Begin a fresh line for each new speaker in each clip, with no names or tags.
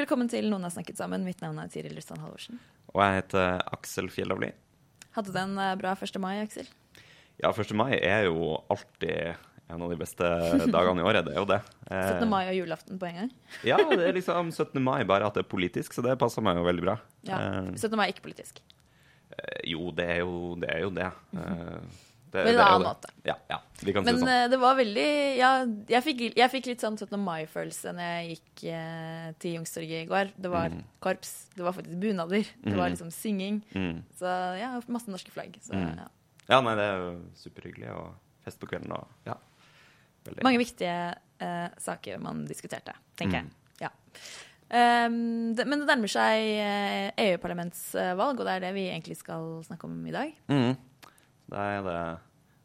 Velkommen til Noen har snakket sammen. Mitt navn er Tiril Rustan Halvorsen.
Og jeg heter Aksel Fjellavli.
Hadde du en eh, bra 1. mai, Aksel?
Ja, 1. mai er jo alltid en av de beste dagene i året. Det er jo det.
17.
Eh,
mai og julaften på en gang?
Ja, det er liksom 17. mai, bare at det er politisk, så det passer meg jo veldig bra.
Ja.
Eh,
17. mai er ikke politisk.
jo, det er jo det. Er jo det. Eh, det,
På en annen måte.
Ja, ja, vi kan
Men
si det sånn.
Men det var veldig Ja, jeg fikk, jeg fikk litt sånn 17. mai-følelse når jeg gikk eh, til Youngstorget i går. Det var
Mm.
korps, det var faktisk bunader, det var
Mm.
liksom synging.
Mm.
Så ja, masse norske flagg. Så,
Mm.
ja.
Ja, nei, det er jo superhyggelig, og fest på kvelden og ja. Veldig.
Mange viktige eh, saker man diskuterte, tenker
Mm.
jeg. Ja. Um, det, men det nærmer seg eh, EU-parlamentsvalg, og det er det vi egentlig skal snakke om i dag.
Mm. Det er det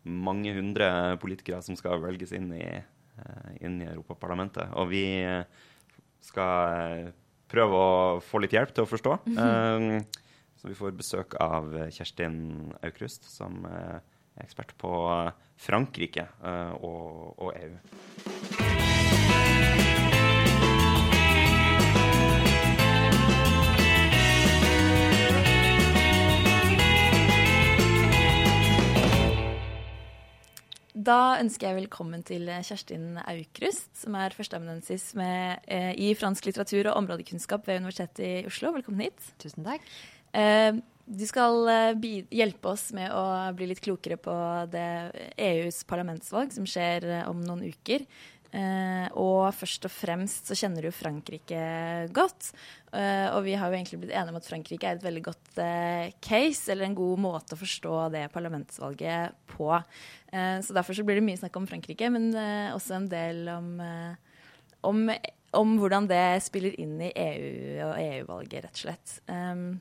mange hundre politikere som skal velges inn i, eh, inn i Europaparlamentet. Og vi eh, skal eh, prøve å få litt hjelp til å forstå. Eh, Så vi får besøk av Kjerstin Aukrust, som er ekspert på Frankrike og, og EU.
Da ønsker jeg velkommen til Kjerstin Aukrust, som er førsteamanuensis eh, i fransk litteratur og områdekunnskap ved Universitetet i Oslo. Velkommen hit.
Tusen takk.
Eh, du skal eh, hjelpe oss med å bli litt klokere på det EUs parlamentsvalg som skjer eh, om noen uker. Eh, og først og fremst så kjenner du jo Frankrike godt. Eh, og vi har jo egentlig blitt enige om at Frankrike er et veldig godt eh, case, eller en god måte å forstå det parlamentsvalget på. Eh, så derfor så blir det mye snakk om Frankrike, men eh, også en del om, eh, om, om hvordan det spiller inn i EU og EU-valget, rett og slett. Um,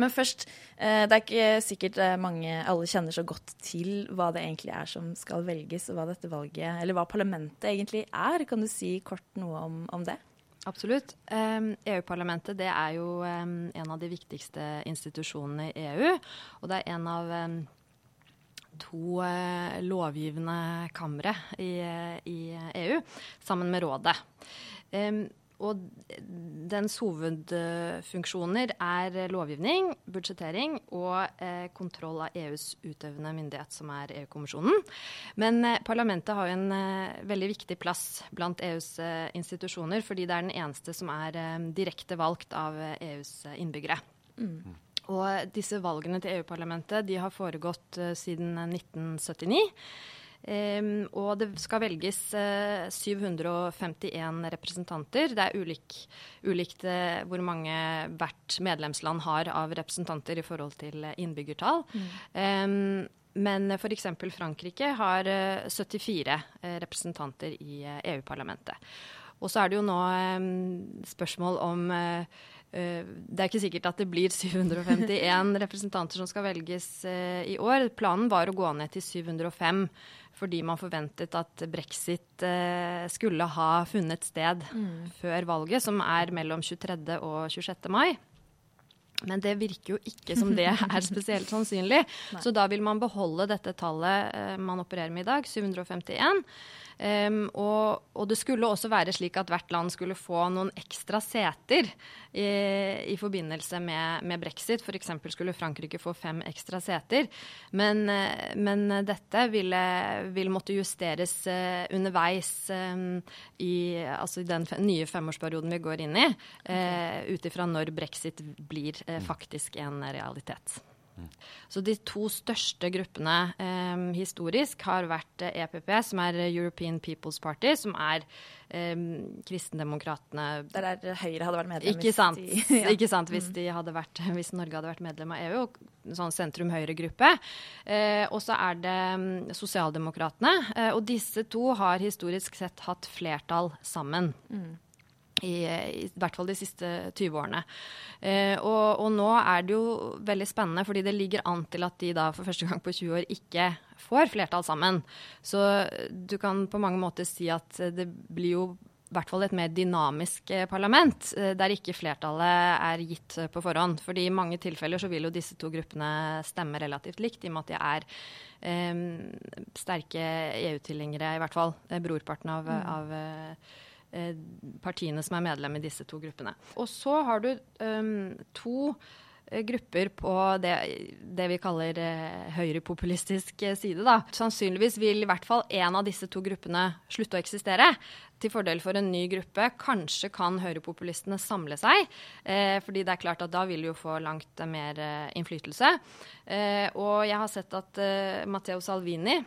men først, eh, det er ikke sikkert eh, mange alle kjenner så godt til hva det egentlig er som skal velges, og hva dette valget, eller hva parlamentet egentlig er. Kan du si kort noe om, om det?
Absolutt. EU-parlamentet det er jo um, en av de viktigste institusjonene i EU. Og det er en av um, to uh, lovgivende kamre i, i EU, sammen med Rådet. Og dens hovedfunksjoner er lovgivning, budsjettering og eh, kontroll av EUs utøvende myndighet, som er EU-kommisjonen. Men eh, parlamentet har jo en eh, veldig viktig plass blant EUs eh, institusjoner, fordi det er den eneste som er eh, direkte valgt av eh, EUs innbyggere. Og disse valgene til EU-parlamentet de har foregått siden 1979. Um, og det skal velges uh, 751 representanter. Det er ulik, ulikt uh, hvor mange hvert medlemsland har av representanter i forhold til uh, innbyggertall. Mm. men f.eks. Frankrike har uh, 74 uh, representanter i EU-parlamentet. Og så er det jo nå um, spørsmål om det er ikke sikkert at det blir 751 representanter som skal velges uh, i år. Planen var å gå ned til 705 fordi man forventet at brexit uh, skulle ha funnet sted før valget, som er mellom 23. og 26. mai. Men det virker jo ikke som det er spesielt sannsynlig. Så da vil man beholde dette tallet man opererer med i dag, 751. Um, og, og, det skulle også være slik at hvert land skulle få noen ekstra seter i, i forbindelse med, med brexit. F.eks. skulle Frankrike få fem ekstra seter. Men, men dette ville, vil måtte justeres uh, underveis um, i, altså den nye femårsperioden vi går inn i, uh, ut ifra når brexit blir uh, faktisk en realitet. Så de to største gruppene eh, eh, historisk har vært EPP, e som er European People's Party, som er eh, kristendemokratene
Der er Høyre hadde vært medlem.
Ikke sant. De, ja. ikke sant hvis, hadde vært, hvis, Norge hadde vært medlem av EU, sånn sentrum-høyre-gruppe. Eh, og så er det um, Sosialdemokratene. Eh, og disse to har historisk sett hatt flertall sammen. Mm. I, I, hvert fall de siste 20 årene. Eh, og, og, nå er det jo veldig spennende, fordi det ligger an til at de da for første gang på 20 år ikke får flertall sammen. Så du kan på mange måter si at det blir jo i hvert fall et mer dynamisk eh, parlament, eh, der ikke flertallet er gitt på forhånd. Fordi I mange tilfeller så vil jo disse to gruppene stemme relativt likt, i og med at de er eh, sterke EU-tilhengere, i hvert fall. Brorparten av, mm. av Eh, partiene som er medlem i disse to gruppene. Og så har du um, to eh, grupper på det, det vi kaller eh, høyrepopulistisk side. Da. Sannsynligvis vil i hvert fall én av disse to gruppene slutte å eksistere. Til fordel for en ny gruppe. Kanskje kan høyrepopulistene samle seg. Eh, fordi det er klart at da vil de jo få langt mer eh, innflytelse. Eh, og jeg har sett at Matteo Salvini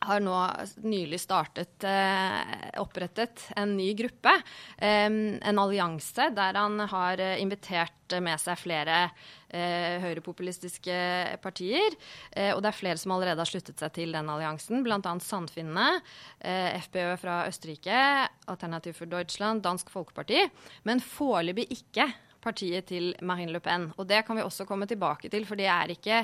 har nå nylig startet, eh, opprettet en ny gruppe, eh, en allianse, der han har eh, invitert med seg flere høyrepopulistiske partier. Og det er flere som allerede har sluttet seg til den alliansen, bl.a. Sandfinnene, FPØ fra Østerrike, Alternativ for Deutschland, Dansk Folkeparti. Men foreløpig ikke partiet til Marine Le Pen. Og det kan vi også komme tilbake til, for det er ikke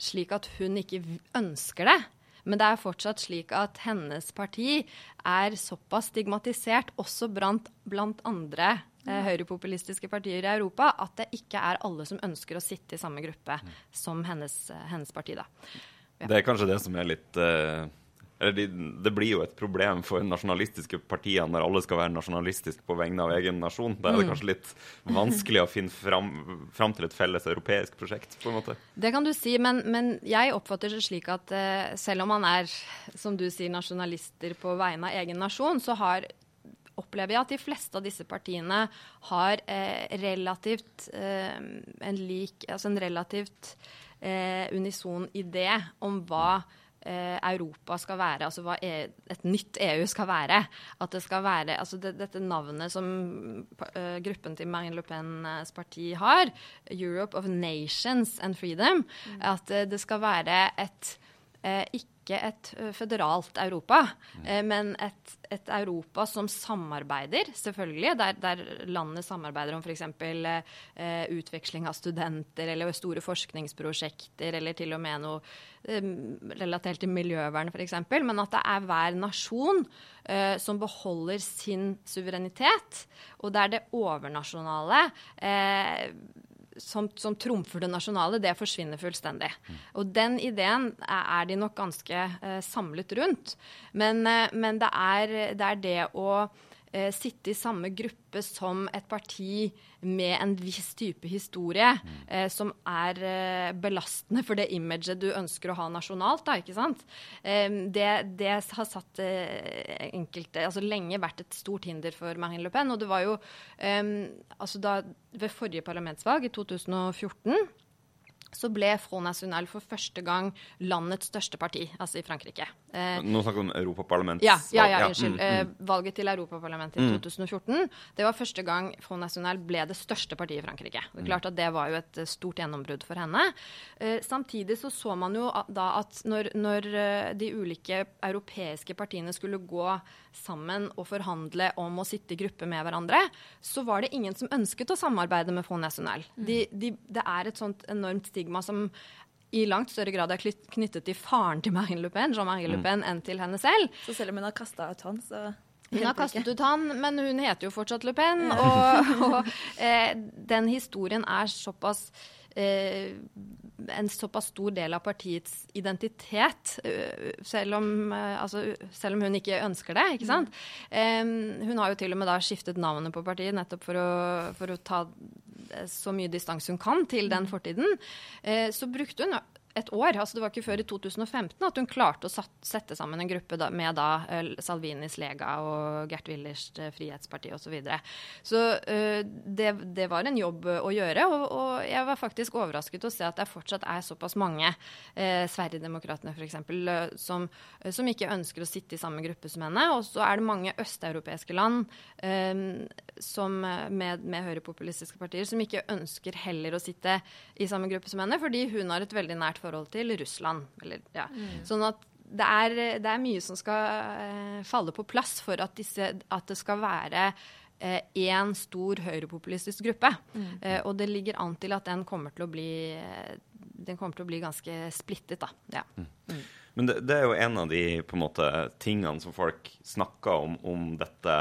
slik at hun ikke ønsker det. Men det er fortsatt slik at hennes parti er såpass stigmatisert også blant, blant andre eh, høyrepopulistiske partier i Europa at det ikke er alle som ønsker å sitte i samme gruppe som hennes, hennes parti. Da.
Ja. Det er kanskje det som er litt uh det, det, blir jo et problem for nasjonalistiske partier når alle skal være nasjonalistiske på vegne av egen nasjon. Da er det mm. kanskje litt vanskelig å finne fram, fram, til et felles europeisk prosjekt. på en måte.
Det kan du si, men, men jeg oppfatter det slik at uh, selv om man er som du sier, nasjonalister på vegne av egen nasjon, så har opplever jeg at de fleste av disse partiene har eh, relativt eh, en lik Altså en relativt eh, unison idé om hva Europa skal være, altså hva e et nytt EU skal være. At det skal være altså det, Dette navnet som uh, gruppen til Marine Le Pens parti har, Europe of Nations and Freedom, mm. at uh, det skal være et ikke ikke et føderalt Europa, mm. men et, et, Europa som samarbeider, selvfølgelig. Der, der landene samarbeider om f.eks. Uh, utveksling av studenter eller store forskningsprosjekter, eller til og med noe eh, relatert til miljøvern f.eks. Men at det er hver nasjon uh, som beholder sin suverenitet, og der det overnasjonale eh, som, som, trumfer det nasjonale, det forsvinner fullstendig. Og den ideen er de nok ganske eh, samlet rundt. Men, eh, men det, er, det, er, det å eh, sitte i samme gruppe som et parti med en viss type historie, eh, som er eh, belastende for det imaget du ønsker å ha nasjonalt. Da, ikke sant? Det, det, har satt eh, enkelte Altså lenge vært et stort hinder for Marine Le Pen. Og det var jo altså da, ved forrige parlamentsvalg, i 2014 så ble Front National for første gang landets største parti, altså i Frankrike.
Eh, Nå snakker vi om Europaparlamentet.
Ja, ja, ja, unnskyld. Mm, mm. Eh, valget til Europaparlamentet i mm. 2014. Det var første gang Front National ble det største partiet i Frankrike. Det er klart at det var jo et eh, stort gjennombrudd for henne. Eh, samtidig så så man jo da at når, når eh, de ulike europeiske partiene skulle gå sammen og forhandle om å sitte i gruppe med hverandre, så var det ingen som ønsket å samarbeide med Fond National. Mm. De, de, det er et sånt enormt stigma som i langt større grad er knyttet til faren til Marine Le Pen, Jean-Marie Le mm. Pen, enn til henne selv.
Så selv om hun har kasta ut han, så
hun har kastet ut han, men hun heter jo fortsatt Le Pen. Ja. Og, og eh, den historien er såpass eh, en såpass stor del av partiets identitet, eh, selv om, eh, altså, selv om, hun ikke ønsker det. ikke sant? Mm. Hun har jo til og med da skiftet navnet på partiet nettopp for å, for å ta så mye distanse hun kan til den mm. fortiden, eh, så brukte hun et år. altså Det var ikke før i 2015 at hun klarte å sette sammen en gruppe med da uh, Salvinis Lega og Gert Willers uh, Frihetsparti osv. Så, videre. så uh, det, det, var en jobb å gjøre. Og, og, jeg var faktisk overrasket å se at det fortsatt er såpass mange, uh, Sverigedemokraterna f.eks., som, som ikke ønsker å sitte i samme gruppe som henne. Og så er det mange østeuropeiske land som, med, med høyrepopulistiske partier som ikke ønsker heller å sitte i samme gruppe som henne, fordi hun har et veldig nært forhold til Russland. Eller, ja. mm. Sånn at det er, det er, mye som skal uh, falle på plass for at, disse, at det skal være én uh, stor høyrepopulistisk gruppe. Mm. Uh, og det ligger an til at den kommer til å bli, den til å bli ganske splittet. Da. Ja. Mm.
Mm. Men det, det, er jo en av de på en måte, tingene som folk snakker om om dette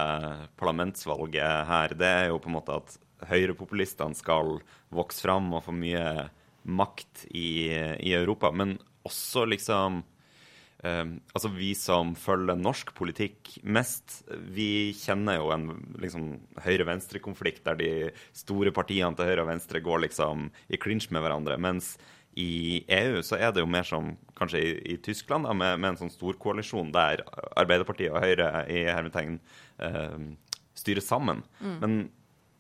parlamentsvalget her. Det er jo på en måte at høyrepopulistene skal vokse fram og få mye makt i, i Europa. Men også liksom um, Altså vi som følger norsk politikk mest, vi kjenner jo en liksom, høyre-venstre-konflikt der de store partiene til høyre og venstre går liksom i clinch med hverandre. mens i EU så er det jo mer som kanskje i, i Tyskland, da, med, med, en sånn storkoalisjon der Arbeiderpartiet og Høyre i hermetegn eh, styrer sammen. Mm. Men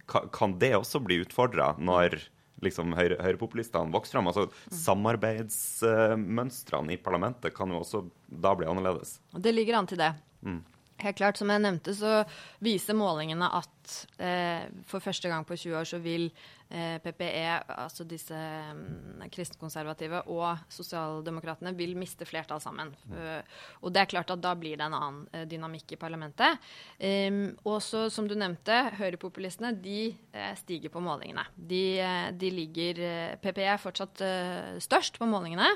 kan det også bli utfordra når liksom høyre, høyrepopulistene vokser fram? Altså, mm. Samarbeidsmønstrene i parlamentet kan jo også da bli annerledes.
Det ligger an til det. Mm. Helt klart, Som jeg nevnte, så viser målingene at eh, for første gang på 20 år så vil Eh, PPE, altså disse um, kristenkonservative og sosialdemokratene, vil miste flertall sammen. Uh, og det er klart at da blir det en annen uh, dynamikk i parlamentet. Um, og så, som du nevnte, høyrepopulistene de uh, stiger på målingene. De, de ligger PPE er fortsatt størst på målingene,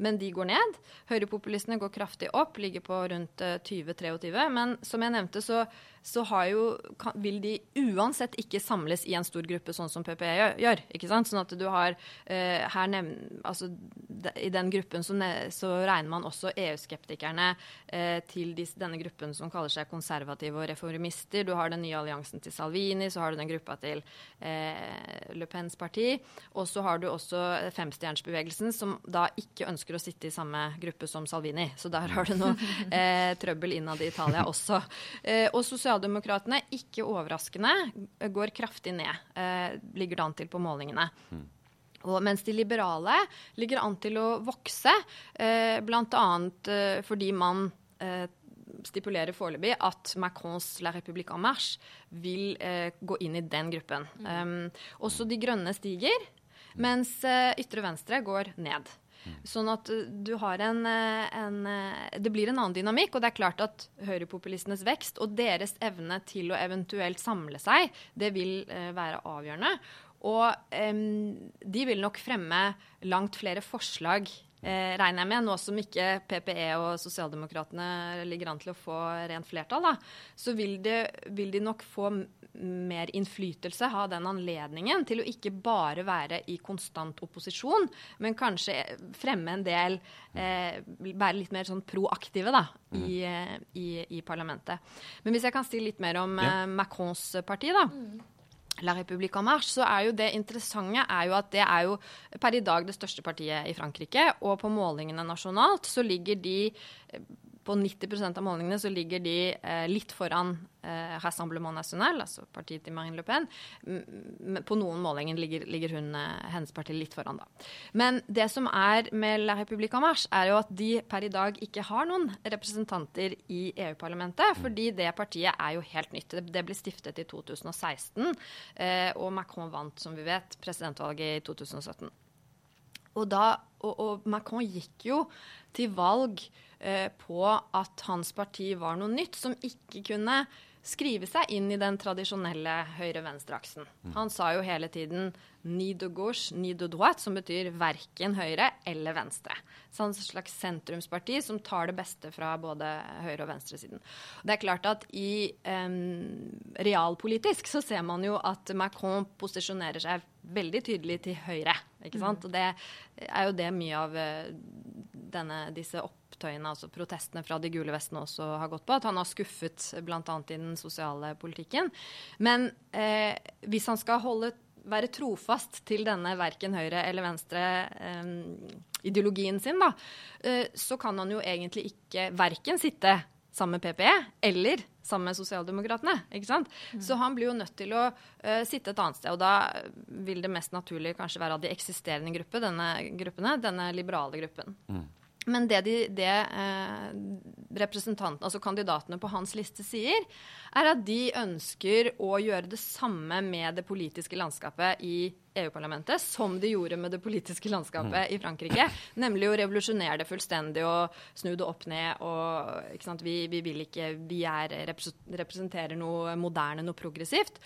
men de går ned. Høyrepopulistene går kraftig opp, ligger på rundt 20-23. Men som jeg nevnte, så så jo, kan, vil de uansett ikke samles i en stor gruppe, sånn som PPE gjør. ikke sant? Sånn at du har uh, her nevn, altså, de, I den gruppen så, ne, så, regner man også EU-skeptikerne uh, til de, denne gruppen som kaller seg konservative og reformister. Du har den nye alliansen til Salvini, så har du den gruppa til uh, Le Pens parti. Og så har du også femstjernsbevegelsen, som da ikke ønsker å sitte i samme gruppe som Salvini. Så der har du noe trøbbel innad i Italia også. og Sosialdemokratene, ikke overraskende, går kraftig ned. Eh, ligger det an til på målingene. Mm. Og mens de liberale ligger an til å vokse, eh, bl.a. Eh, fordi man eh, stipulerer foreløpig at Macrons La République en Marche vil eh, gå inn i den gruppen. Um, også De grønne stiger, mens eh, ytre venstre går ned. Sånn at eh, du har en, eh, en, eh, Det blir en annen dynamikk. Og det er klart at høyrepopulistenes vekst og deres evne til å eventuelt samle seg, det vil være avgjørende. Og um, de vil nok fremme langt flere forslag eh, regner jeg med, nå som ikke PPE og Sosialdemokratene ligger an til å få rent flertall, da, så vil de, vil de nok få mer innflytelse, ha den anledningen til å ikke bare være i konstant opposisjon, men kanskje fremme en del eh, Være litt mer sånn proaktive da, mm. i, eh, i, i, parlamentet. Men hvis jeg kan si litt mer om ja. eh, Macrons parti, da. Mm. La République en Marche, så er jo det interessante er jo at det er jo per i dag det største partiet i Frankrike. Og på målingene nasjonalt så ligger de på 90% av målingene så ligger de eh, litt foran eh, Rassemblement National, altså partiet til Marine Le Pen. På noen målinger ligger, ligger hun, eh, hennes parti litt foran, da. Men det som er med La République en Marche, er jo at de per i dag ikke har noen representanter i EU-parlamentet, fordi det partiet er jo helt nytt. Det, ble stiftet i 2016, eh, og Macron vant, som vi vet, presidentvalget i 2017. Og, da, og, og Macron gikk jo til valg på at hans parti var noe nytt som ikke kunne skrive seg inn i den tradisjonelle høyre-venstre-aksen. Mm. Han sa jo hele tiden 'ni de gauche, ni de droite', som betyr verken høyre eller venstre. Så han er et slags sentrumsparti som tar det beste fra både høyre- og venstresiden. Det er klart at i um, realpolitisk så ser man jo at Macron posisjonerer seg veldig tydelig til høyre. ikke mm. sant? Mm. Og det er jo det mye av uh, denne, disse opp opptøyene, altså protestene fra de gule vestene også har gått på. At han har skuffet bl.a. i den sosiale politikken. Men eh, hvis han skal holde være trofast til denne verken høyre- eller venstre eh, sin, da, eh, så kan han jo egentlig ikke verken sitte sammen med PPE eller sammen med Sosialdemokratene. ikke sant? Mm. Så han blir jo nødt til å uh, sitte et annet sted. Og da vil det mest naturlig kanskje være av de eksisterende gruppe, denne gruppene, denne liberale gruppen. Mm. Men det, de, det eh, representantene, altså kandidatene på hans liste sier, er at de ønsker å gjøre det samme med det politiske landskapet i EU-parlamentet som de gjorde med det politiske landskapet mm. i Frankrike. Nemlig å revolusjonere det fullstendig og snu det opp ned. og vi, vi, vil ikke, vi er, representerer noe moderne, noe progressivt.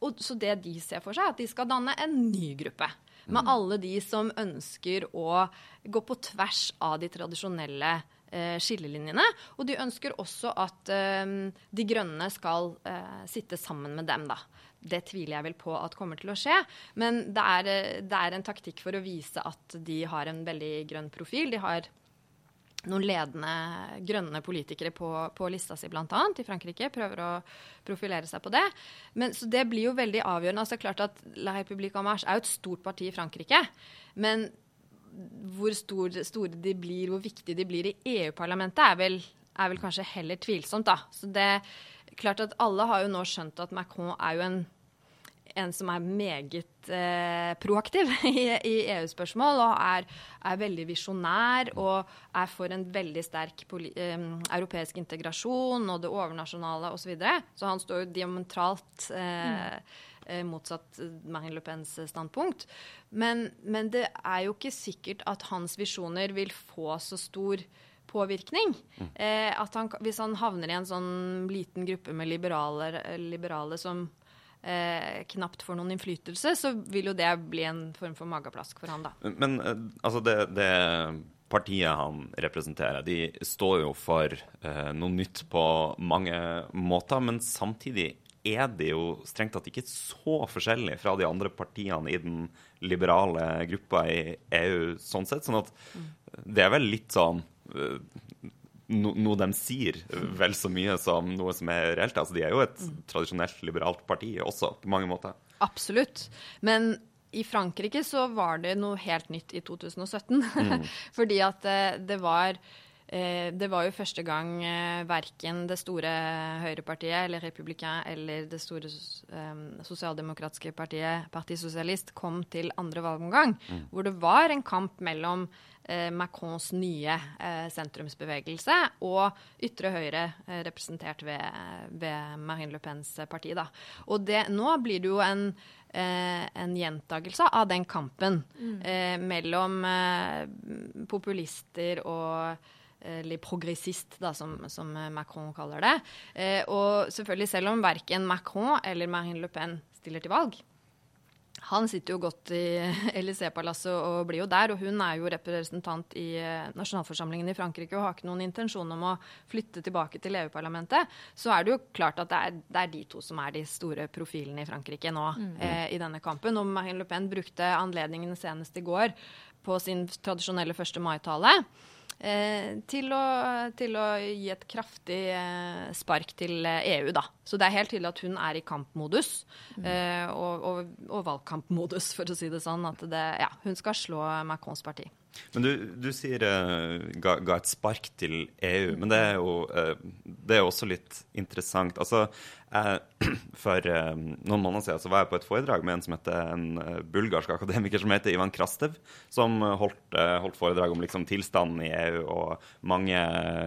Og, så det de ser for seg, er at de skal danne en ny gruppe med alle de som ønsker å gå på tvers av de tradisjonelle eh, skillelinjene. Og de ønsker også at eh, De grønne skal eh, sitte sammen med dem, da. Det tviler jeg vel på at kommer til å skje. Men det er, eh, det er en taktikk for å vise at de har en veldig grønn profil. De har noen ledende grønne politikere på, på lista si, bl.a. i Frankrike. Prøver å profilere seg på det. Men, så det blir jo veldig avgjørende. altså klart at La République en er jo et stort parti i Frankrike. Men hvor stor, store de blir, hvor viktige de blir i EU-parlamentet, er, er, vel kanskje heller tvilsomt. da. Så det er klart at Alle har jo nå skjønt at Macron er jo en en som er meget eh, proaktiv i, i EU-spørsmål, og er, er veldig visjonær og er for en veldig sterk eh, europeisk integrasjon og det overnasjonale osv. Så, videre. så han står jo diametralt eh, mm. motsatt Marine Le Pens standpunkt. Men, men, det er jo ikke sikkert at hans visjoner vil få så stor påvirkning. Mm. Eh, at han, hvis han havner i en sånn liten gruppe med liberale, liberale som eh, knapt får noen innflytelse, så vil jo det bli en form for mageplask for han, da.
Men eh, altså det, det, partiet han representerer, de står jo for eh, noe nytt på mange måter, men samtidig er de jo strengt tatt ikke så forskjellige fra de andre partiene i den liberale gruppa i EU, sånn sett. Sånn at det er vel litt sånn eh, no, noe de sier, vel så mye som noe som er reelt. Altså, de er jo et mm. tradisjonelt liberalt parti også, på mange måter.
Absolutt. Men i Frankrike så var det noe helt nytt i 2017. Mm. Fordi at det, eh, det var eh, det var jo første gang eh, verken det store høyrepartiet eller Republicain eller det store eh, sosialdemokratiske partiet Parti Sosialist kom til andre valgomgang, mm. hvor det var en kamp mellom Macrons nye eh, sentrumsbevegelse og ytre høyre eh, representert ved, ved, Marine Le Pens parti. Da. Og det, nå blir det jo en, eh, en gjentagelse av den kampen mm. Eh, mellom eh, populister og eller progressist, da, som, som, Macron kaller det. Eh, og selvfølgelig, selv om verken Macron eller Marine Le Pen stiller til valg, han sitter jo godt i Élysée-palasset og blir jo der. Og hun er jo representant i eh, nasjonalforsamlingen i Frankrike og har ikke noen intensjon om å flytte tilbake til EU-parlamentet. Så er det jo klart at det er, det er, de to som er de store profilene i Frankrike nå mm. eh, i denne kampen. Og Marine Le Pen brukte anledningen senest i går på sin tradisjonelle 1. mai-tale. Eh, til, å, til, å, gi et kraftig eh, spark til EU, eh, e da. Så det er helt tydelig at hun er i kampmodus, mm. og, og, og, valgkampmodus, for å si det sånn. At det, ja, hun skal slå Macrons parti.
Men du, du sier uh, ga, ga, et spark til EU, men det er jo uh, det er også litt interessant. Altså, uh, For noen måneder siden så var jeg på et foredrag med en som heter en bulgarsk akademiker som heter Ivan Krastev, som holdt, holdt foredrag om liksom, tilstanden i EU og mange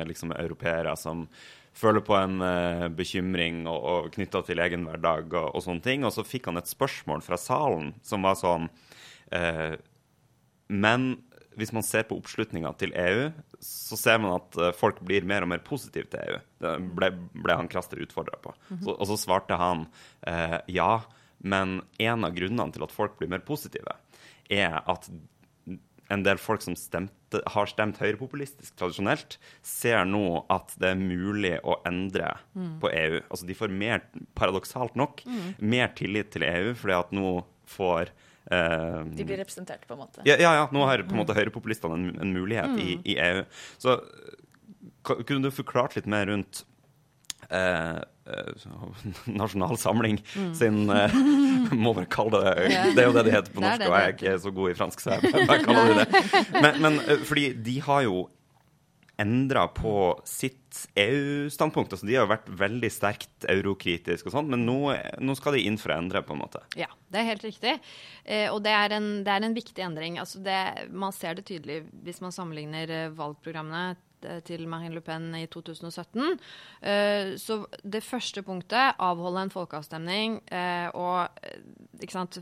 liksom, europeere som føler på en bekymring og, og knytta til egen hverdag og, og, sånne ting. Og så fikk han et spørsmål fra salen som var sånn Men hvis man ser på oppslutninga til EU, så ser man at eh, folk blir mer og mer positive til EU. Det ble, ble han Kraster utfordra på. Mm -hmm. så, og så svarte han eh, ja, men en av grunnene til at folk blir mer positive, er at en del folk som stemte, har stemt høyrepopulistisk tradisjonelt, ser nå at det er mulig å endre mm. på EU. Altså De får mer, paradoksalt nok, mm. mer tillit til EU fordi at nå får
de blir representert, på en måte.
Ja, ja. ja. Nå har på en måte høyrepopulistene en, en mulighet mm. i, i, EU. Så kunne du forklart litt mer rundt uh, eh, Nasjonal Samling sin eh, Må bare kalle det Det er jo det de heter på norsk, og jeg er ikke så god i fransk, så jeg bare kaller det det. Men, men eh, fordi de har jo endra på sitt EU-standpunkt. Altså, de har vært veldig sterkt eurokritiske og sånn, men nå, nå skal de inn for å endre, på en måte.
Ja, det er helt riktig. Eh, og det er, en, det er en viktig endring. Altså det, man ser det tydelig hvis man sammenligner eh, valgprogrammene til Marine Le Pen i 2017. Eh, så det første punktet, avholde en folkeavstemning, eh, og eh, sant,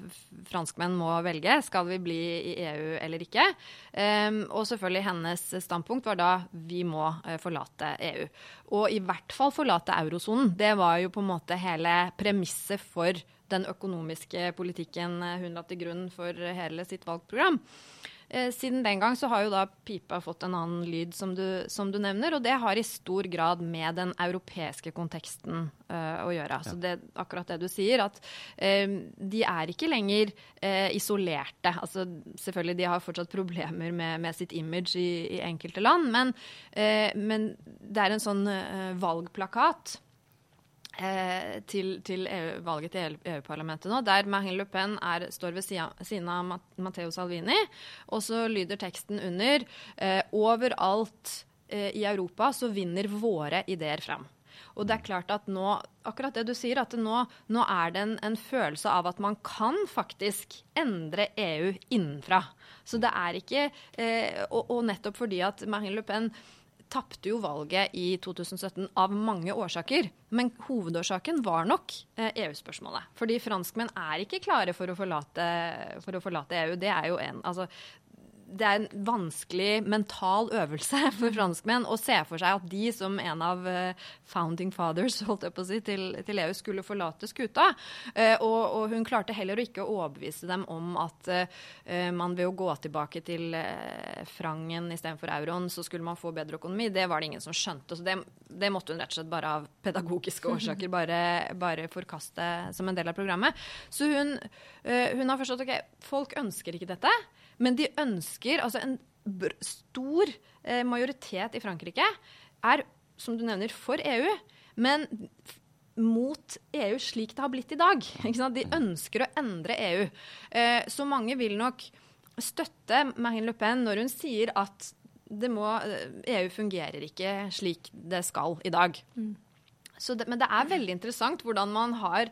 franskmenn må velge skal vi bli i EU eller ikke. Eh, og selvfølgelig hennes standpunkt var da vi må eh, forlate EU. Og i hvert fall forlate eurosonen. Det var jo på en måte hele premisset for den økonomiske politikken eh, hun la til grunn for hele sitt valgprogram. Eh, siden den gang så har jo da pipa fått en annen lyd, som du, som du nevner, og det har i stor grad med den europeiske konteksten eh, å gjøre. Så det, akkurat det du sier, at eh, de er ikke lenger eh, isolerte. Altså selvfølgelig, de har fortsatt problemer med, med sitt image i, i enkelte land, men, eh, men det er en sånn eh, valgplakat eh, til, til EU, valget til EU-parlamentet nå, der Marine Le Pen er, står ved siden av Matteo Salvini. Og så lyder teksten under eh, Overalt eh, i Europa så vinner våre ideer fram. Og det er klart at nå, akkurat det du sier, at nå, nå er det en, en følelse av at man kan faktisk endre EU innenfra. Så det er ikke eh, og, og nettopp fordi at Marine Le Pen tapte jo valget i 2017 av mange årsaker. Men hovedårsaken var nok eh, EU-spørsmålet. Fordi franskmenn er ikke klare for å forlate, for å forlate EU. Det er jo en altså, det er en vanskelig mental øvelse for franskmenn å se for seg at de som en av eh, founding fathers holdt jeg på å si, til, til EU skulle forlate skuta. Eh, og, og hun klarte heller ikke å overbevise dem om at eh, man ved å gå tilbake til frangen istedenfor euroen, så skulle man få bedre økonomi. Det var det ingen som skjønte. Så det, det måtte hun rett og slett bare av pedagogiske årsaker bare, bare forkaste som en del av programmet. Så hun, hun har forstått ok, folk ønsker ikke dette. Men de ønsker Altså en stor eh, majoritet i Frankrike er, som du nevner, for EU, men mot EU slik det har blitt i dag. De ønsker å endre EU. Eh, så mange vil nok støtte Marine Le Pen når hun sier at det må, eh, EU fungerer ikke slik det skal i dag. Så det, men det er veldig interessant hvordan man har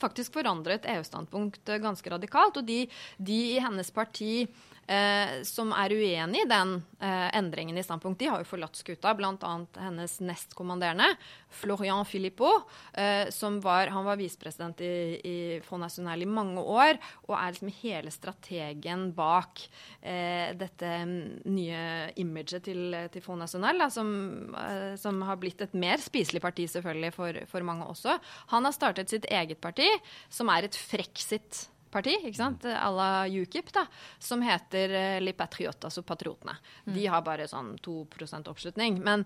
faktisk forandret EU-standpunkt eh, ganske radikalt. Og de, de i hennes parti eh, som er uenig i den eh, endringen i standpunkt, de har jo forlatt skuta. Bl.a. hennes nestkommanderende, Florian Philippot, eh, som var, han var visepresident i, i Fond National i mange år, og er liksom hele strategen bak eh, dette mm, nye imaget til, til Fond National, da, som, eh, som har blitt et mer spiselig parti selvfølgelig for, for mange også. Han har startet sitt eget parti, som er et frexit-parti, ikke sant, à la UKIP, da, som heter Le Patriot, altså patriotene. De har bare sånn 2% oppslutning. Men,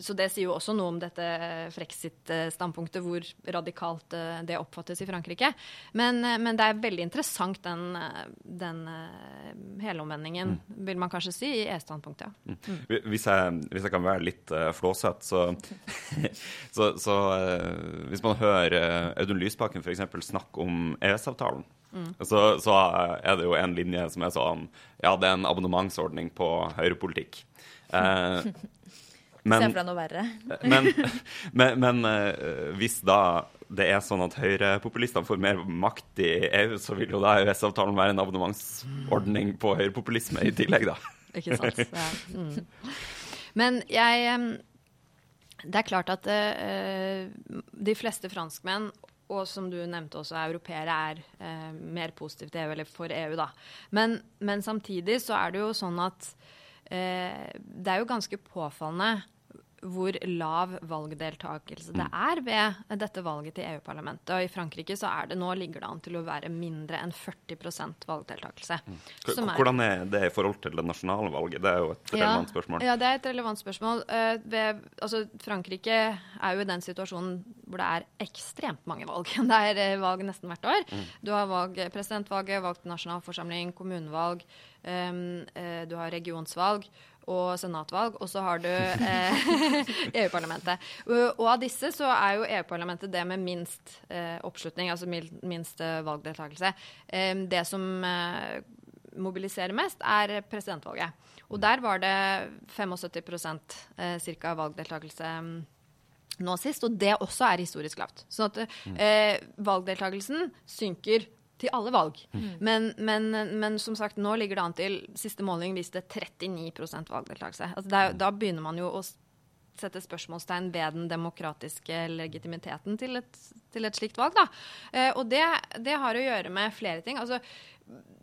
så det sier jo også noe om dette frexit-standpunktet, hvor radikalt eh, det oppfattes i Frankrike. Men, eh, men det er veldig interessant den, eh, den eh, helomvendingen, vil man kanskje si, i E-standpunktet. ja.
Hvis hvis jeg kan være litt uh, flåsete, så, så, så eh, Hvis man hører Audun Lysbakken f.eks. snakke om EØS-avtalen, så, så er det jo en linje som er sånn Ja, det er en abonnementsordning på høyrepolitikk. Eh,
Se for deg noe verre.
men, men, men eh, hvis da det er sånn at høyrepopulistene får mer makt i EU, så vil jo da EØS-avtalen være en abonnementsordning på høyrepopulisme i tillegg, da.
Ikke sant? Ja. Mm. Men jeg Det er klart at uh, de fleste franskmenn, og som du nevnte også, europeere er eh, mer positive til EU, eller for EU, da. Men, men samtidig så er det jo sånn at eh, det er jo ganske påfallende hvor lav valgdeltakelse det er ved dette valget til EU-parlamentet. Og I Frankrike så er det nå ligger det an til å være mindre enn 40 valgdeltakelse. Mm.
Hvordan er det i forhold til det nasjonale valget? Det er jo et relevant spørsmål.
Ja, det er et relevant spørsmål. Uh, ved, altså, Frankrike er jo i den situasjonen hvor det er ekstremt mange valg. Det er eh, valg nesten hvert år.
Mm.
Du har valg, presidentvalget, valg til nasjonalforsamling, kommunevalg, du har regionsvalg. og senatvalg, og så har du eh, EU-parlamentet. Og, av disse så er jo EU-parlamentet det med minst eh, oppslutning, altså minst eh, valgdeltakelse. Eh, det som eh, mobiliserer mest, er presidentvalget. Og der var det 75 eh, ca. valgdeltakelse mm, nå sist, og det også er historisk lavt. Sånn at eh, valgdeltakelsen synker til alle valg. Mm. Men, men, men, som sagt, nå ligger det an til Siste måling viste 39% valgdeltakelse. Altså der, da begynner man jo å sette spørsmålstegn ved den demokratiske legitimiteten til et, til et slikt valg. Da. Eh, og det, det, har å gjøre med flere ting. Altså,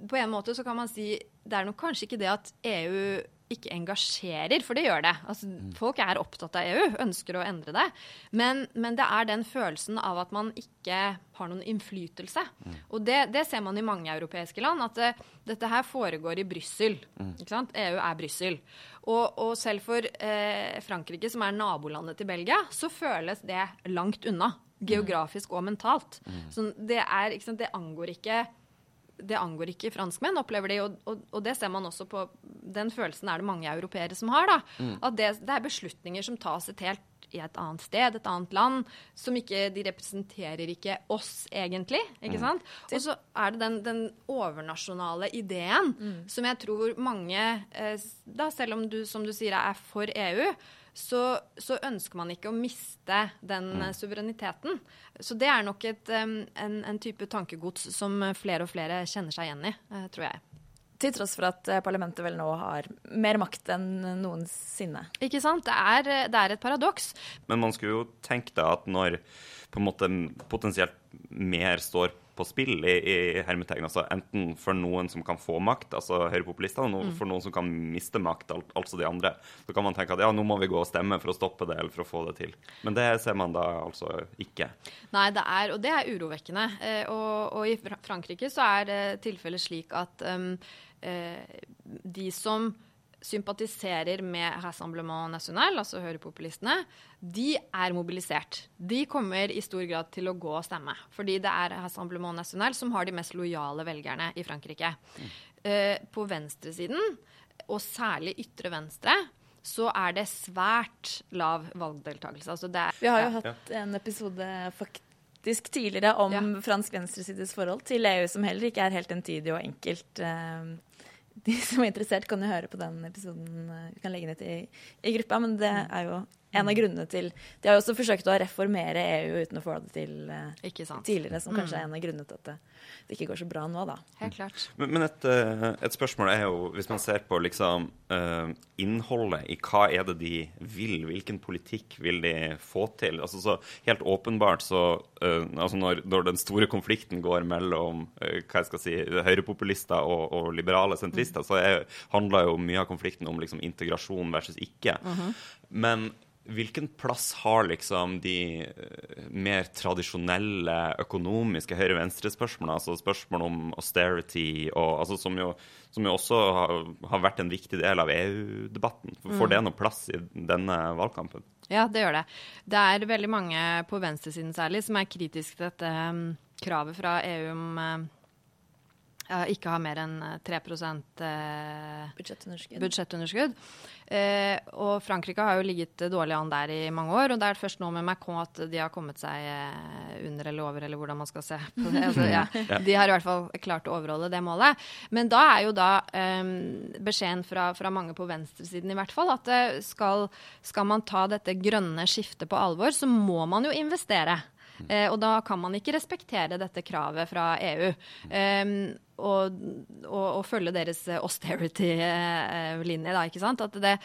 på en måte så kan man si det er nok kanskje ikke det at EU ikke engasjerer, for det gjør det. Altså, mm. folk er opptatt av EU, ønsker å endre det. Men, men, det er den følelsen av at man ikke har noen innflytelse. Mm. Og det, det, ser man i mange europeiske land, at det, dette her foregår i Brussel. Mm. EU er Brussel. Og, og, selv for eh, Frankrike, som er nabolandet til Belgia, så føles det langt unna. Geografisk og mentalt. Mm. Så det, er, sant, det angår ikke det angår ikke franskmenn, opplever de. Og, og, og, det ser man også på Den følelsen er det mange europeere som har. da, mm. At det, det, er beslutninger som tas et helt i et annet sted, et annet land, som ikke De representerer ikke oss, egentlig. ikke mm. sant? Og så er det den, den overnasjonale ideen mm. som jeg tror mange, eh, da selv om du som du sier er for EU, så, så, ønsker man ikke å miste den mm. suvereniteten. Så det er nok et, en, en, type tankegods som flere og flere kjenner seg igjen i, eh, tror jeg.
Til tross for at eh, parlamentet vel nå har mer makt enn noensinne.
Ikke sant. Det er, det er et paradoks.
Men man skulle jo tenke da at når på en måte potensielt mer står på spill i, i hermetegn. Altså enten for noen som kan få makt, altså høyrepopulistene, og mm. for noen som kan miste makt, al altså de andre. Så kan man tenke at ja, nå må vi gå og stemme for å stoppe det, eller for å få det til. Men det ser man da altså ikke.
Nei, det er, og det er urovekkende. Eh, og, og, i Frankrike så er det tilfellet slik at um, eh, de som sympatiserer med Rassemblement National, altså høyrepopulistene, de er mobilisert. De kommer i stor grad til å gå og stemme. Fordi det er Rassemblement National som har de mest lojale velgerne i Frankrike. Mm. Uh, på venstresiden, og særlig ytre venstre, så er det svært lav valgdeltakelse. Altså er,
Vi har jo ja. hatt en episode faktisk tidligere om ja. fransk venstresides forhold til EU, som heller ikke er helt entydig og enkelt. Uh, de som er interessert, kan jo høre på den episoden. Vi kan legge den ut i, i gruppa, men det er jo en av grunnene til De har jo også forsøkt å reformere EU uten å få det til uh, tidligere, som kanskje er mm. en av grunnene til at det, det, ikke går så bra nå, da.
Helt klart.
Men, men et, uh, et, spørsmål er jo, hvis man ser på liksom uh, innholdet i hva er det de vil, hvilken politikk vil de få til? Altså så Helt åpenbart så altså når, når, den store konflikten går mellom hva jeg skal si, høyrepopulister og, og liberale sentrister, mm. så er, handler jo mye av konflikten om liksom integrasjon versus ikke. Mm -hmm. Men Hvilken plass har liksom de uh, mer tradisjonelle økonomiske høyre-venstre-spørsmålene, altså spørsmål om austerity, og, altså, som, jo, som, jo, også har, har, vært en viktig del av EU-debatten? Får mm. det noe plass i denne valgkampen?
Ja, det gjør det. Det er veldig mange på venstresiden særlig som er kritiske til dette um, kravet fra EU om uh, ikke ha mer enn 3 eh,
budsjettunderskudd.
budsjettunderskudd. Eh, og Frankrike har jo ligget dårlig an der i mange år. Og det er først nå med Macron at de har kommet seg eh, under eller over, eller hvordan man skal se på det. Altså, ja, de har i hvert fall klart å overholde det målet. Men da er jo da um, beskjeden fra, fra, mange på venstresiden i hvert fall at eh, skal, skal man ta dette grønne skiftet på alvor, så må man jo investere. Eh, og da kan man ikke respektere dette kravet fra EU. Um, og, og, og, følge deres austerity-linje, da, ikke sant. Det,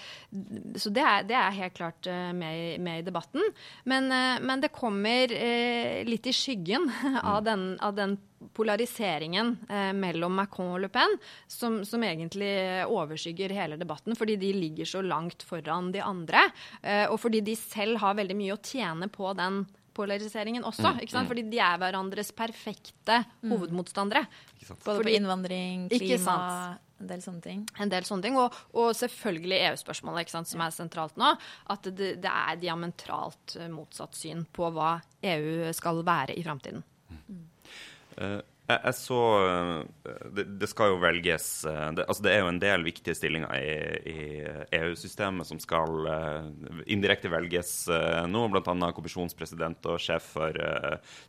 så det er, det er, helt klart eh, med, med i debatten. Men, eh, men, det kommer eh, litt i skyggen av den, av den polariseringen eh, mellom Macron og Le Pen, som, som, egentlig overskygger hele debatten, fordi de ligger så langt foran de andre, eh, og fordi de selv har veldig mye å tjene på den polariseringen også. Mm, ikke sant? Mm. Fordi de er hverandres perfekte mm. hovedmotstandere.
Både på innvandring, klima, en del sånne ting.
En del sånne ting, Og, og selvfølgelig EU-spørsmålet, som er sentralt nå. At det, det, er diametralt motsatt syn på hva EU skal være i framtiden.
Uh, Jeg, jeg så det, det, skal jo velges det, altså det er jo en del viktige stillinger i, i EU-systemet som skal indirekte velges nå, bl.a. kommisjonspresident og sjef for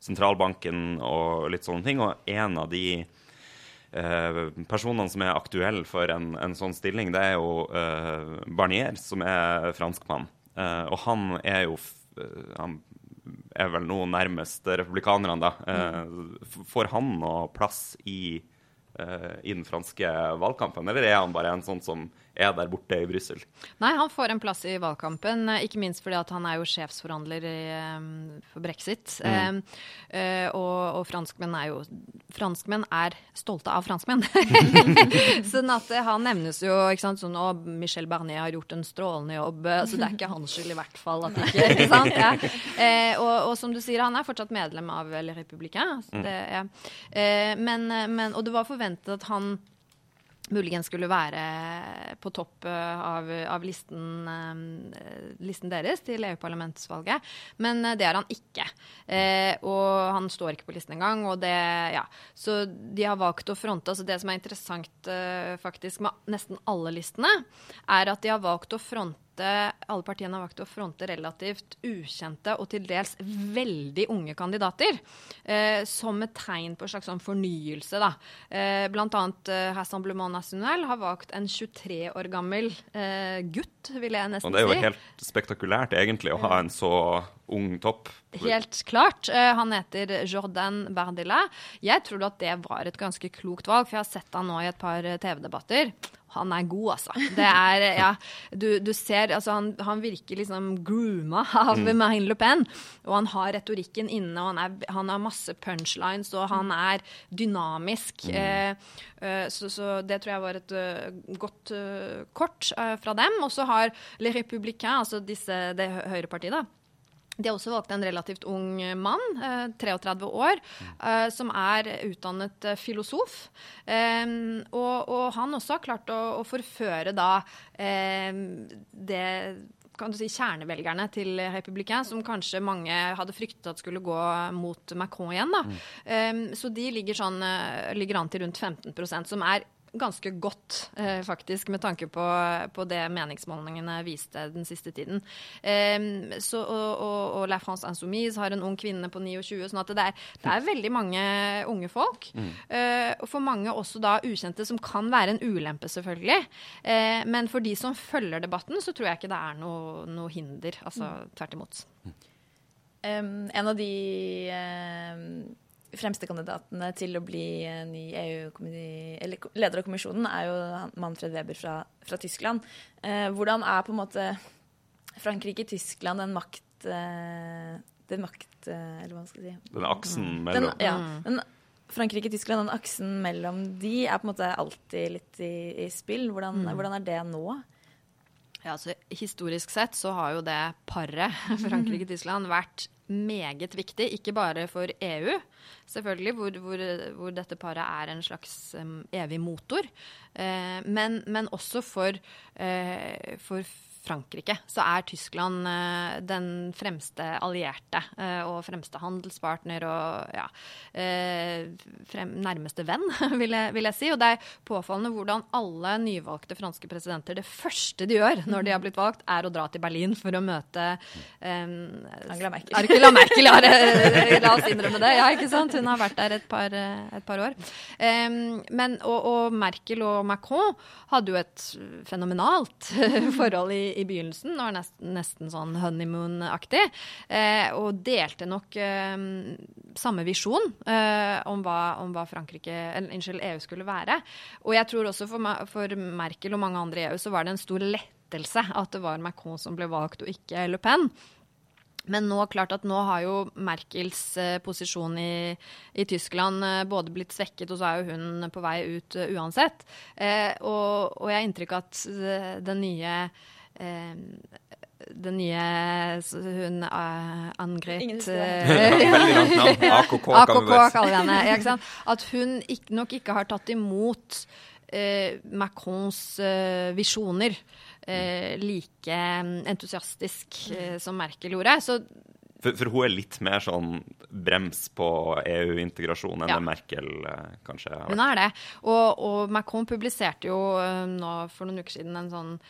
sentralbanken og litt sånne ting. Og en av de personene som er aktuelle for en, en, sånn stilling, det er jo Barnier, som er franskmann. og han er jo han er vel nå nærmest republikanerne, da. Mm. Får han noe plass i, uh, i den franske valgkampen, eller er han bare en sånn som er der borte i Brussel?
Nei, han får en plass i valgkampen, eh, ikke minst fordi at han er jo sjefsforhandler i, for brexit. Mm. Eh, og, og, franskmenn er jo Franskmenn er stolte av franskmenn. sånn at han nevnes jo ikke sant, sånn Og Michel Barnier har gjort en strålende jobb. Så det er ikke hans skyld i hvert fall at ikke, ikke sant? Ja. Eh, og, og, som du sier, han er fortsatt medlem av Le Républicain. Mm. Ja. men, men, og det var forventet at han muligens skulle være på topp eh, av, av listen, uh, listen, deres til EU-parlamentsvalget. Men uh, det er han ikke. Eh, og han står ikke på listen engang. Og det, ja. Så de har valgt å fronte altså Det som er interessant faktisk med nesten alle listene, er at de har valgt å fronte alle partiene har valgt å fronte relativt ukjente og til dels veldig unge kandidater. Eh, som et tegn på en slags sånn fornyelse. Da. Eh, blant annet eh, Rassemblement National har valgt en 23 år gammel eh, gutt, vil jeg nesten si.
Det er jo helt spektakulært, egentlig, å ha en så ung topp.
Helt klart. Eh, han heter Jordan Berdila. Jeg tror at det var et ganske klokt valg, for jeg har sett han nå i et par eh, TV-debatter han er god, altså. Det er, ja, du, du ser altså han, han, virker liksom grooma av mm. Marine Le Pen. Og han har retorikken inne, og han, er, han har masse punchlines, og han er dynamisk. Mm. Eh, eh, så, så, det tror jeg var et uh, godt uh, kort uh, fra dem. Og så har Le Républicain, altså disse, det høyrepartiet, da de har også valgt en relativt ung mann, 33 eh, år, eh, som er utdannet eh, filosof. Og, og han også har klart å, å forføre da det kan du si, kjernevelgerne til republikanerne, som kanskje mange hadde fryktet at skulle gå mot Macron igjen. Da. Mm. så de ligger, sånn, ligger an til rundt 15% som er ganske godt, eh, faktisk, med tanke på, på, det meningsmålingene viste den siste tiden. Eh, så, og, og, og, La France Insoumise har en ung kvinne på 29, sånn at det er, det er veldig mange unge folk. Mm. Eh, og for mange også da ukjente, som kan være en ulempe, selvfølgelig. Eh, men for de som følger debatten, så tror jeg ikke det er noe, noe hinder. Altså mm. tvert imot.
Um, en av de um fremste kandidatene til å bli ny EU-leder av kommisjonen er jo Manfred Weber fra, fra Tyskland. Eh, hvordan er på en måte Frankrike-Tyskland den makt... Eh, den makt eh, Eller hva skal jeg si
Den aksen mellom
den, Ja. Den, Frankrike-Tyskland, den aksen mellom de er på en måte alltid litt i, i spill. Hvordan, mm. hvordan er det nå?
Ja, altså, historisk sett så har jo det paret, Frankrike-Tyskland, vært meget viktig. Ikke bare for EU, selvfølgelig, hvor, hvor, hvor dette paret er en slags um, evig motor, eh, men, men, også for, eh, for Frankrike, så er Tyskland uh, den fremste allierte uh, og fremste handelspartner og ja, uh, frem, nærmeste venn, vil jeg, vil jeg, si. Og det er påfallende hvordan alle nyvalgte franske presidenter det første de gjør når de har blitt valgt, er å dra til Berlin for å møte um,
Angela Merkel.
Angela Merkel, ja, La oss innrømme det. Ja, ikke sant? Hun har vært der et par, et par år. Um, men, og, og Merkel og Macron hadde jo et fenomenalt forhold i i begynnelsen, Det var nesten, nesten sånn honeymoon-aktig. Eh, og delte nok eh, samme visjon eh, om, hva, om, hva, Frankrike, unnskyld, EU skulle være. Og jeg tror også for, for Merkel og mange andre i EU så var det en stor lettelse at det var Macron som ble valgt, og ikke Le Pen. Men nå, klart at nå har jo Merkels eh, posisjon i, i, Tyskland eh, både blitt svekket, og så er jo hun på vei ut uh, uansett. Eh, og, og, jeg har inntrykk av at den nye Eh, den nye hun uh, Angret
AKK,
AKK kaller vi henne. At hun ikke, nok ikke har tatt imot uh, Macrons uh, visjoner like entusiastisk som Merkel gjorde. Så
For, for hun er litt mer sånn brems på EU-integrasjon enn
Ja.
det Merkel eh, kanskje har vært.
Hun er det. Og, og Macron publiserte jo eh, nå for noen uker siden en sånn eh,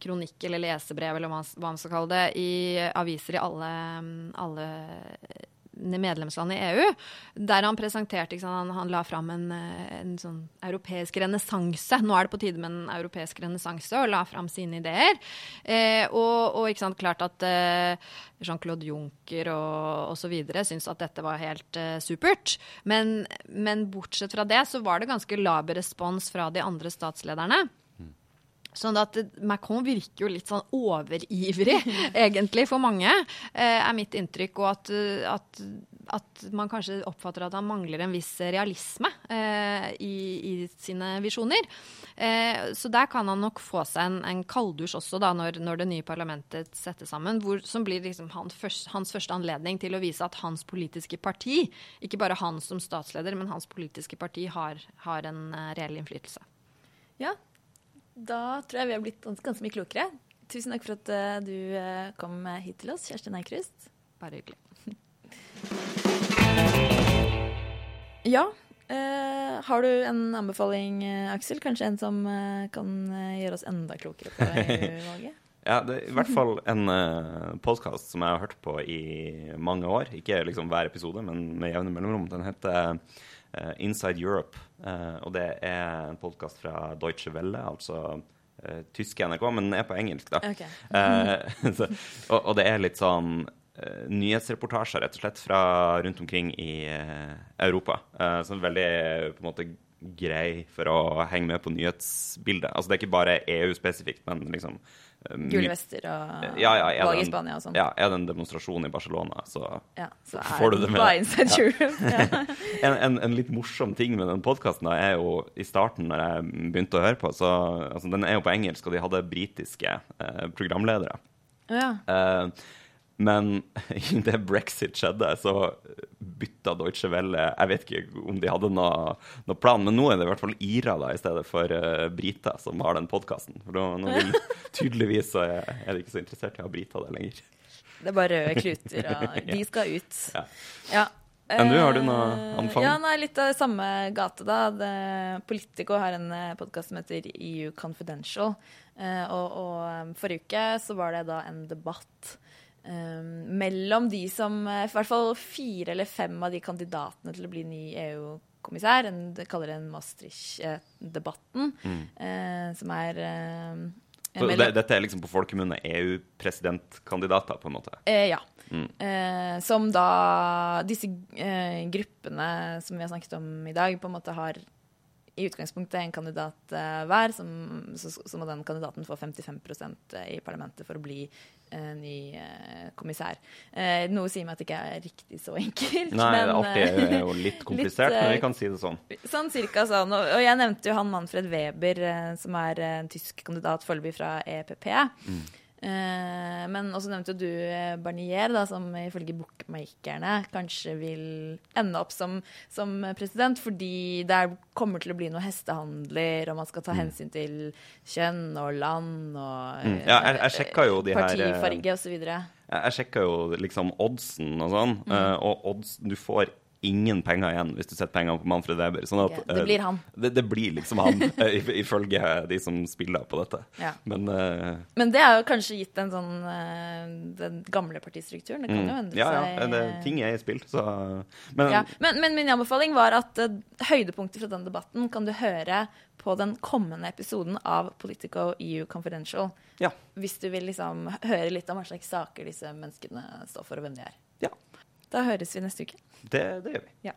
kronikk eller lesebrev eller hva, man skal kalle det, i aviser i alle, alle medlemsland i EU, der han presenterte sant, han, han la fram en, eh, en sånn europeisk renessanse. Nå er det på tide med en europeisk renessanse, og la fram sine ideer. Eh, og, og sant, klart at eh, Jean-Claude Juncker og osv. syntes at dette var helt eh, supert. Men, men bortsett fra det så var det ganske laber respons fra de andre statslederne. Sånn at Macron virker jo litt sånn overivrig, egentlig, for mange, eh, er mitt inntrykk. Og at, at, at man kanskje oppfatter at han mangler en viss realisme eh, i, i sine visjoner. Eh, så der kan han nok få seg en, en kalddusj også, da, når, når det nye parlamentet settes sammen. Hvor, som blir liksom han først, hans første anledning til å vise at hans politiske parti, ikke bare han som statsleder, men hans politiske parti, har, har en eh, reell innflytelse.
Ja, da tror jeg vi har blitt ganske, mye klokere. Tusen takk for at eh, du eh, kom hit til oss, Kjersti Eikrust.
Bare hyggelig.
Ja. Uh, har du en anbefaling, Aksel? Kanskje en som uh, kan gjøre oss enda klokere på EU-valget?
Ja, det er i hvert fall en uh, podkast som jeg har hørt på i mange år. Ikke liksom hver episode, men med jevne mellomrom. Den heter Inside Europe. Eh, og det er en podkast fra Deutsche Welle, altså eh, tyske NRK, men den er på engelsk, da.
Ok.
Eh, så, og, og det er litt sånn eh, nyhetsreportasjer, rett og slett, fra rundt omkring i eh, Europa. Uh, som er veldig på en måte grei for å henge med på nyhetsbildet. Altså det er ikke bare EU-spesifikt, men liksom eh,
Gule vester og
ja, ja, er
valg i Spania og sånn.
Ja, er det en demonstrasjon i Barcelona, så
Ja, så
Får du det med deg?
Ja.
en, en, en litt morsom ting med den podkasten er jo i starten, når jeg begynte å høre på, så altså, Den er jo på engelsk, og de hadde britiske eh, programledere.
Ja.
Eh, men idet brexit skjedde, så bytta Deutsche Welle Jeg vet ikke om de hadde noe, noe plan, men nå er det i hvert fall Ira da, i stedet for uh, Brita som har den podkasten. For nå, nå vil, tydeligvis så er er de ikke så interessert i å ha Brita der lenger.
Det er bare røde kluter, og de skal ut.
Ja.
Ja.
Enn du, har du noe
Eh,
anbefaling?
Ja, nei, litt av samme gate, da. Det, Politico har en podkast som heter EU Confidential. Eh, og, og forrige uke så var det da en debatt um, mellom de som eh, I hvert fall fire eller fem av de kandidatene til å bli ny EU-kommissær. De kaller det en Maastricht-debatten. eh, som er
Mm.
Mellom-
det, dette er liksom på folkemunne EU-presidentkandidater, på en måte.
Eh, ja.
Mm.
Eh, som da disse gruppene som vi har snakket om i dag, på en måte har i utgangspunktet en kandidat hver, som, så, så må den kandidaten få 55% i parlamentet for å bli ny eh, kommissær. Eh, noe sier meg at det ikke er riktig så enkelt.
Nei,
men,
det alltid
eh,
er jo litt komplisert,
litt, eh,
men vi kan si det sånn.
Sånn cirka sånn. Og, jeg nevnte jo han Manfred Weber, eh, som er eh, en tysk kandidat foreløpig fra EPP. Eh, men også nevnte du eh, Barnier, da, som ifølge bookmakerne kanskje vil ende opp som, som president, fordi det er- kommer til å bli noen hestehandler, og man skal ta hensyn til kjønn og land og
Mm. Ja, jeg- jeg sjekket jo de eh,
partifarge osv.
Jeg, jeg sjekka jo liksom oddsen og sånn,
Mm.
eh, og odds, du får ingen penger igjen hvis du setter pengene på Manfred Weber. Sånn at,
okay. det
eh,
blir han.
Det, det blir liksom han, eh, if- ifølge de som spiller på dette.
Ja.
Men uh,
Men det er jo kanskje gitt en sånn uh, den gamle partistrukturen. Det kan jo
mm,
endre
ja,
seg.
ja, det, ting er i spill, så Men
Ja, men, men min anbefaling var at uh, høydepunktet fra den debatten kan du høre på den kommende episoden av Politico EU Confidential.
ja.
Hvis du vil liksom høre litt om hva slags saker disse menneskene står for, og hvem de er.
ja
da høres vi neste uke.
Det, det gjør vi.
Ja.